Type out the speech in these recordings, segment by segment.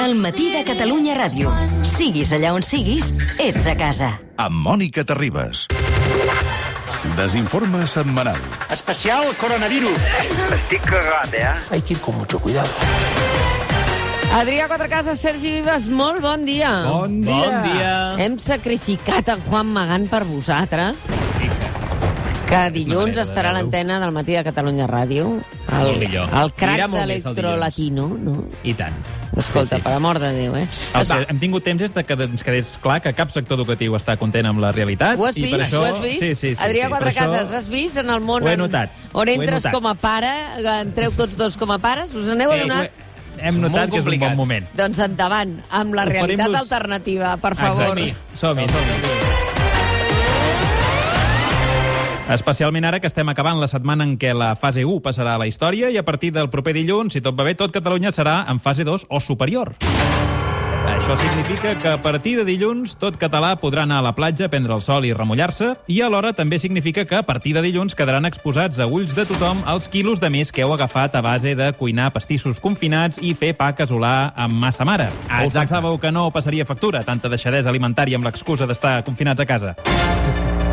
El matí de Catalunya Ràdio. Siguis allà on siguis, ets a casa. amb Mònica Terribas. Desinforme setmanal. Especial coronavirus. Estic cagat, eh? hay que ir con mucho cuidado. Adrià Quatrecases, Sergi Vives, molt bon dia. Bon dia. Bon dia. Hem sacrificat en Juan Magán per vosaltres, que dilluns estarà a l'antena del matí de Catalunya Ràdio. El, el crac molt de més el l'electrolatino, no? I tant. Escolta, per amor de Déu, eh? El que hem tingut temps és de que ens quedés clar que cap sector educatiu està content amb la realitat. Ho has i vist? per això... Ho has vist? Sí, sí, sí, Adrià sí, Quatrecases, això- has vist en el món Ho he en- notat, on ho he entres notat. com a pare, entreu tots dos com a pares? Us n'heu Sí, adonat? Hem notat que és un bon moment. Doncs endavant, amb la realitat alternativa, per favor. Som-hi, som-hi. Especialment ara que estem acabant la setmana en què la fase 1 passarà a la història i a partir del proper dilluns, si tot va bé, tot Catalunya serà en fase 2 o superior. Això significa que a partir de dilluns tot català podrà anar a la platja, prendre el sol i remullar-se, i alhora també significa que a partir de dilluns quedaran exposats a ulls de tothom els quilos de més que heu agafat a base de cuinar pastissos confinats i fer pa casolà amb massa mare. O us pensàveu que no passaria factura, tanta deixadesa alimentària amb l'excusa d'estar confinats a casa?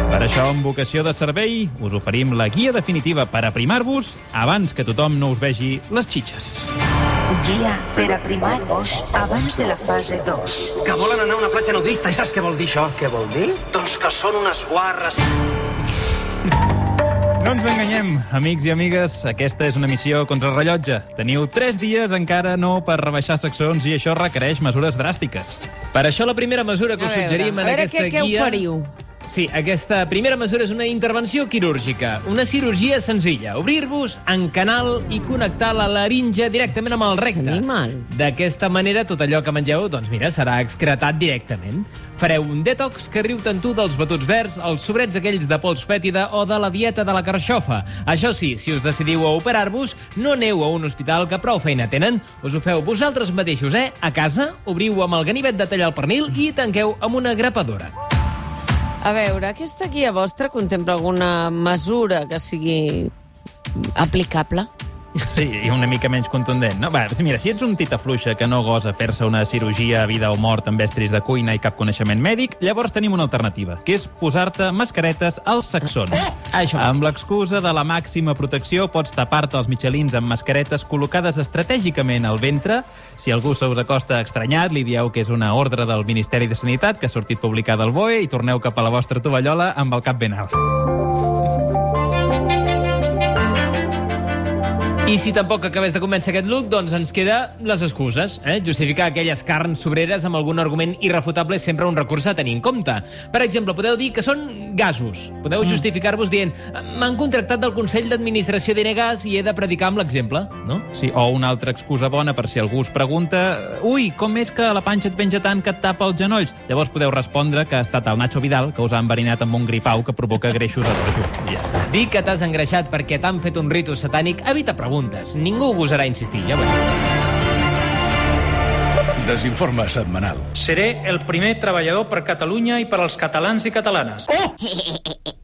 Per això, amb vocació de servei, us oferim la guia definitiva per aprimar-vos abans que tothom no us vegi les xitxes. Guia per aprimar-vos abans de la fase 2. Que volen anar a una platja nudista, i saps què vol dir això? ¿Qué vol dir? Doncs que són unes guarres. No ens enganyem, amics i amigues, aquesta és una missió contra el rellotge. Teniu tres dies encara no per rebaixar seccions i això requereix mesures dràstiques. Per això la primera mesura que A us veure, suggerim a en veure aquesta què, què guia... oferiu. Sí, aquesta primera mesura és una intervenció quirúrgica. Una cirurgia senzilla. Obrir-vos en canal i connectar la laringe directament amb el recte. D'aquesta manera, tot allò que mengeu, doncs mira, serà excretat directament. Fareu un detox que riu tant tu dels batuts verds, els sobrets aquells de pols fètida o de la dieta de la carxofa. Això sí, si us decidiu a operar-vos, no aneu a un hospital que prou feina tenen. Us ho feu vosaltres mateixos, eh? A casa, obriu amb el ganivet de tallar el pernil i tanqueu amb una grapadora. A veure, aquesta guia vostra contempla alguna mesura que sigui aplicable? Sí, i una mica menys contundent. No? Va, mira, si ets un tita fluixa que no gosa fer-se una cirurgia a vida o mort amb estris de cuina i cap coneixement mèdic, llavors tenim una alternativa, que és posar-te mascaretes als saxons. Això. Amb l'excusa de la màxima protecció pots tapar-te els mitjalins amb mascaretes col·locades estratègicament al ventre. Si algú se us acosta estranyat, li dieu que és una ordre del Ministeri de Sanitat que ha sortit publicada al BOE i torneu cap a la vostra tovallola amb el cap ben alt. I si tampoc acabés de convèncer aquest look, doncs ens queda les excuses. Eh? Justificar aquelles carns sobreres amb algun argument irrefutable és sempre un recurs a tenir en compte. Per exemple, podeu dir que són gasos. Podeu justificar-vos dient m'han contractat del Consell d'Administració d'Enegas i he de predicar amb l'exemple, no? Sí, o una altra excusa bona per si algú us pregunta ui, com és que la panxa et penja tant que et tapa els genolls? Llavors podeu respondre que ha estat el Nacho Vidal que us ha enverinat amb un gripau que provoca greixos a dojo. I ja està. Dir que t'has engreixat perquè t'han fet un ritu satànic evita preguntes. Ningú gosarà insistir, ja ho veureu. Desinforme setmanal. Seré el primer treballador per Catalunya i per als catalans i catalanes.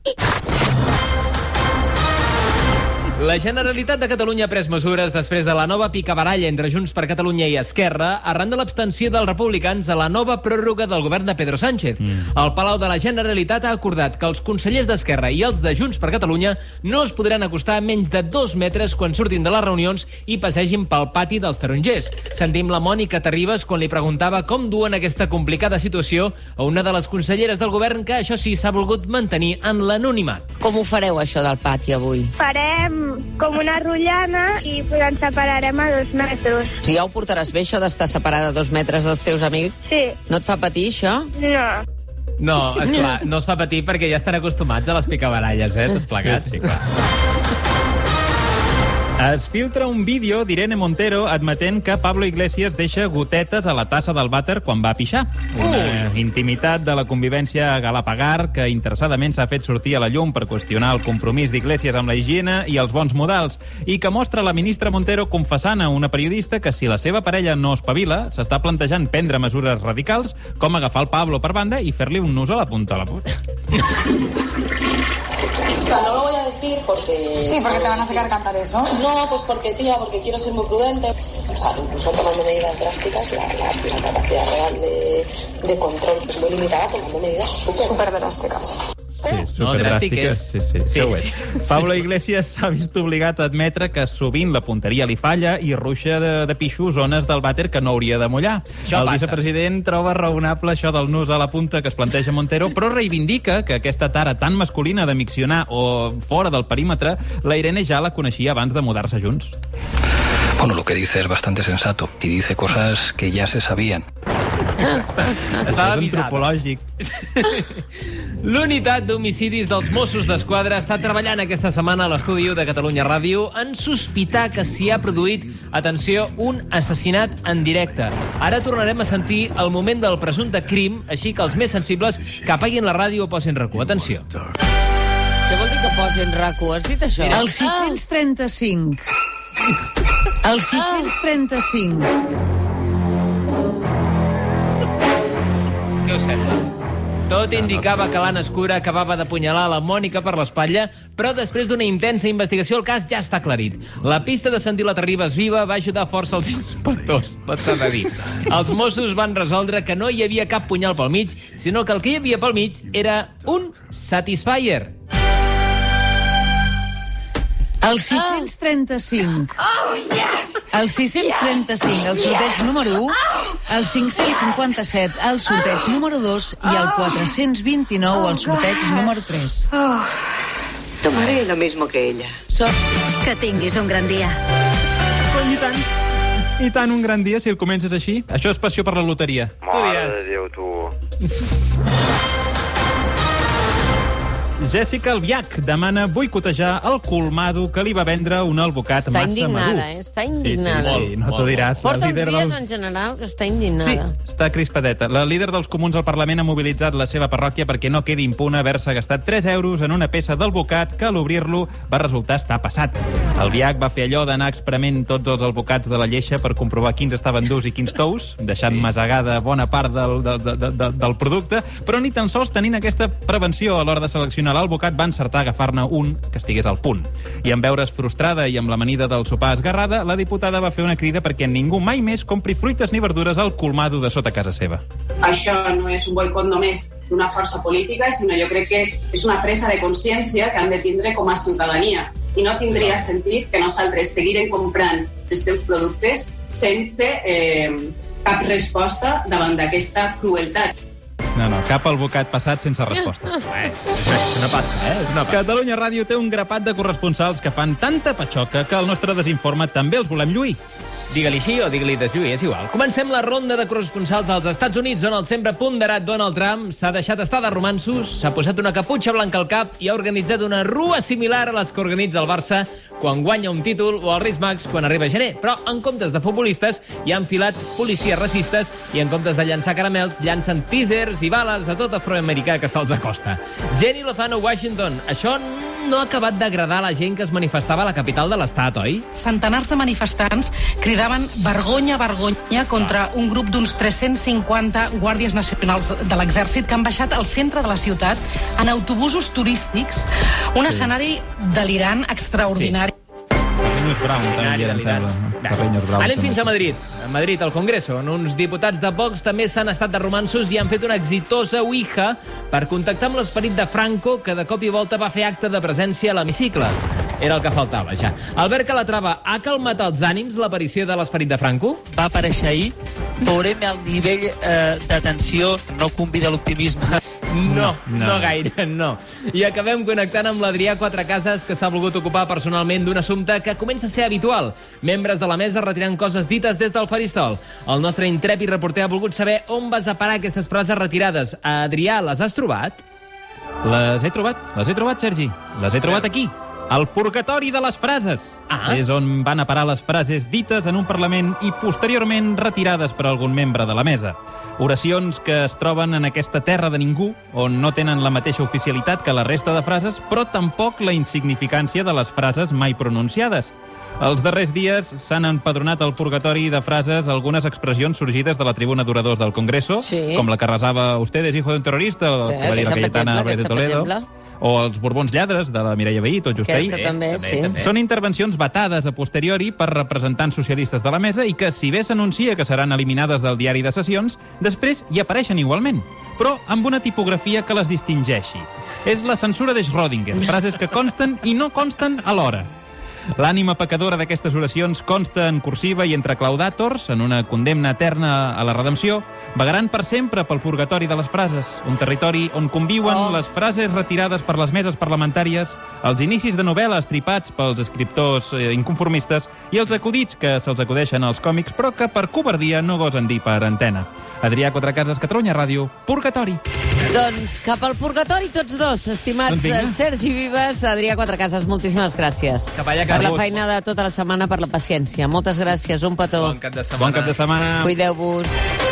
La Generalitat de Catalunya ha pres mesures després de la nova picabaralla entre Junts per Catalunya i Esquerra arran de l'abstenció dels republicans a la nova pròrroga del govern de Pedro Sánchez. Mm. El Palau de la Generalitat ha acordat que els consellers d'Esquerra i els de Junts per Catalunya no es podran acostar a menys de dos metres quan surtin de les reunions i passegin pel pati dels tarongers. Sentim la Mònica Terribas quan li preguntava com duen aquesta complicada situació a una de les conselleres del govern que, això sí, s'ha volgut mantenir en l'anonimat. Com ho fareu, això del pati, avui? Farem com una rotllana i pues, ens separarem a dos metres. Si ja ho portaràs bé, això d'estar separada a dos metres dels teus amics? Sí. No et fa patir, això? No. No, esclar, no es fa patir perquè ja estan acostumats a les picabaralles, eh, tots plegats. Sí, clar. Es filtra un vídeo d'Irene Montero admetent que Pablo Iglesias deixa gotetes a la tassa del vàter quan va pixar. Una intimitat de la convivència galapagar que interessadament s'ha fet sortir a la llum per qüestionar el compromís d'Iglesias amb la higiene i els bons modals i que mostra la ministra Montero confessant a una periodista que si la seva parella no espavila, s'està plantejant prendre mesures radicals com agafar el Pablo per banda i fer-li un nus a la punta de la puta. sea, no lo voy a decir porque... Sí, porque te van a sacar cantares, ¿no? No, pues porque, tía, porque quiero ser muy prudente. O sea, incluso tomando medidas drásticas, la, la- la capacidad real de, de control es muy limitada, tomando medidas súper... Súper drásticas. Sí, superdràstiques. Sí, sí, sí, ho és. Pablo Iglesias s'ha vist obligat a admetre que sovint la punteria li falla i ruixa de, de pixo zones del vàter que no hauria de mullar. Això el passa. vicepresident troba raonable això del nus a la punta que es planteja Montero, però reivindica que aquesta tara tan masculina de miccionar o fora del perímetre, la Irene ja la coneixia abans de mudar-se junts. Bueno, lo que dice es bastante sensato y dice cosas que ya se sabían. Estava És avisat. antropològic. L'unitat d'homicidis dels Mossos d'Esquadra està treballant aquesta setmana a l'estudi de Catalunya Ràdio en sospitar que s'hi ha produït, atenció, un assassinat en directe. Ara tornarem a sentir el moment del presumpte crim, així que els més sensibles que apaguin la ràdio o posin recu. Atenció. Què vol dir que posin raco? Has dit això? El 635. El 635. Què us sembla? Tot indicava que l'Anna Escura acabava d'apunyalar la Mònica per l'espatlla, però després d'una intensa investigació el cas ja està aclarit. La pista de sentir la Terribas viva va ajudar força els inspectors, tot s'ha de dir. Els Mossos van resoldre que no hi havia cap punyal pel mig, sinó que el que hi havia pel mig era un Satisfyer. El 635. Oh, yes! El 635, el sorteig número 1. El 557, el sorteig número 2. I el 429, el sorteig número 3. Tomaré lo mismo que ella. Que tinguis un gran dia. I tant. I tant, un gran dia, si el comences així. Això és passió per la loteria. Mare de Déu, tu. Jessica Albiach demana boicotejar el colmado que li va vendre un albocat Està massa indignada, madur. eh? Està indignada. Sí, sí, sí, no t'ho diràs. La Porta uns líder dies, del- en general, que està Sí, indignada. està crispadeta. La líder dels comuns al Parlament ha mobilitzat la seva parròquia perquè no quedi impune haver-se gastat 3 euros en una peça del bocat que a l'obrir-lo va resultar estar passat. El Biac va fer allò d'anar exprement tots els albocats de la lleixa per comprovar quins estaven durs i quins tous, deixant sí. masegada bona part del, del, del, del, del producte, però ni tan sols tenint aquesta prevenció a l'hora de seleccionar l'albocat va encertar a agafar-ne un que estigués al punt. I en veure's frustrada i amb l'amanida del sopar esgarrada, la diputada va fer una crida perquè ningú mai més compri fruites ni verdures al colmado de sota casa seva. Això no és un boicot només d'una força política, sinó jo crec que és una presa de consciència que han de tindre com a ciutadania. I no tindria sentit que nosaltres seguirem comprant els seus productes sense eh, cap resposta davant d'aquesta crueltat. No, no, cap albocat passat sense resposta. Eh, és una pasta, eh? És una pasta. Catalunya Ràdio té un grapat de corresponsals que fan tanta patxoca que el nostre desinforme també els volem lluir. Digue-li així o digue-li deslluir, és igual. Comencem la ronda de corresponsals als Estats Units, on el sempre ponderat Donald Trump s'ha deixat estar de romansos, s'ha posat una caputxa blanca al cap i ha organitzat una rua similar a les que organitza el Barça quan guanya un títol o el Reis Max quan arriba gener. Però en comptes de futbolistes hi ha enfilats policies racistes i en comptes de llançar caramels llancen teasers i bales a tot afroamericà que se'ls acosta. Jenny Lozano, Washington. Això no ha acabat d'agradar la gent que es manifestava a la capital de l'estat, oi? Centenars de manifestants cridaven vergonya, vergonya contra un grup d'uns 350 guàrdies nacionals de l'exèrcit que han baixat al centre de la ciutat en autobusos turístics, un Sí. escenari delirant, extraordinari. Brown, també em sembla. Anem fins a Madrid. A Madrid, al Congreso, on uns diputats de Vox també s'han estat de romansos i han fet una exitosa ouija per contactar amb l'esperit de Franco, que de cop i volta va fer acte de presència a l'hemicicle. Era el que faltava, ja. Albert Calatrava, ha calmat els ànims l'aparició de l'esperit de Franco? va aparèixer ahir, veurem el nivell eh, d'atenció, no convida l'optimisme. No, no, no gaire, no. I acabem connectant amb l'Adrià Quatrecases, que s'ha volgut ocupar personalment d'un assumpte que comença a ser habitual. Membres de la mesa retirant coses dites des del faristol. El nostre intrèpid reporter ha volgut saber on vas a parar aquestes frases retirades. Adrià, les has trobat? Les he trobat, les he trobat, Sergi. Les he trobat aquí. El purgatori de les frases. Ah. És on van a parar les frases dites en un Parlament i posteriorment retirades per algun membre de la mesa. Oracions que es troben en aquesta terra de ningú, on no tenen la mateixa oficialitat que la resta de frases, però tampoc la insignificància de les frases mai pronunciades. Els darrers dies s'han empadronat al purgatori de frases algunes expressions sorgides de la tribuna d'oradors del Congreso, Sí. com la que resava «Usted es hijo de un terrorista», o Sí, que va dir la Cayetana de aquesta, per Toledo, exemple. O els Borbons lladres, de la Mireia Vehí, tot just ahir. també, també, sí. també. Són intervencions vetades a posteriori per representants socialistes de la mesa i que, si bé s'anuncia que seran eliminades del diari de sessions, després hi apareixen igualment, però amb una tipografia que les distingeixi. És la censura de Schrödinger, frases que consten i no consten alhora. L'ànima pecadora d'aquestes oracions consta en cursiva i entre claudàtors, en una condemna eterna a la redempció, vagaran per sempre pel purgatori de les frases, un territori on conviuen Oh. les frases retirades per les meses parlamentàries, els inicis de novel·les tripats pels escriptors eh, inconformistes i els acudits que se'ls acudeixen als còmics, però que per covardia no gosen dir per antena. Adrià Quatrecases, Catalunya Ràdio, Purgatori. Doncs cap al purgatori tots dos, estimats Doncs eh, Sergi Vives, Adrià Quatrecases, moltíssimes gràcies. Cap allà, per la feina de tota la setmana, per la paciència. Moltes gràcies, un petó. Bon cap de setmana. Bon cap de setmana. Cuideu-vos.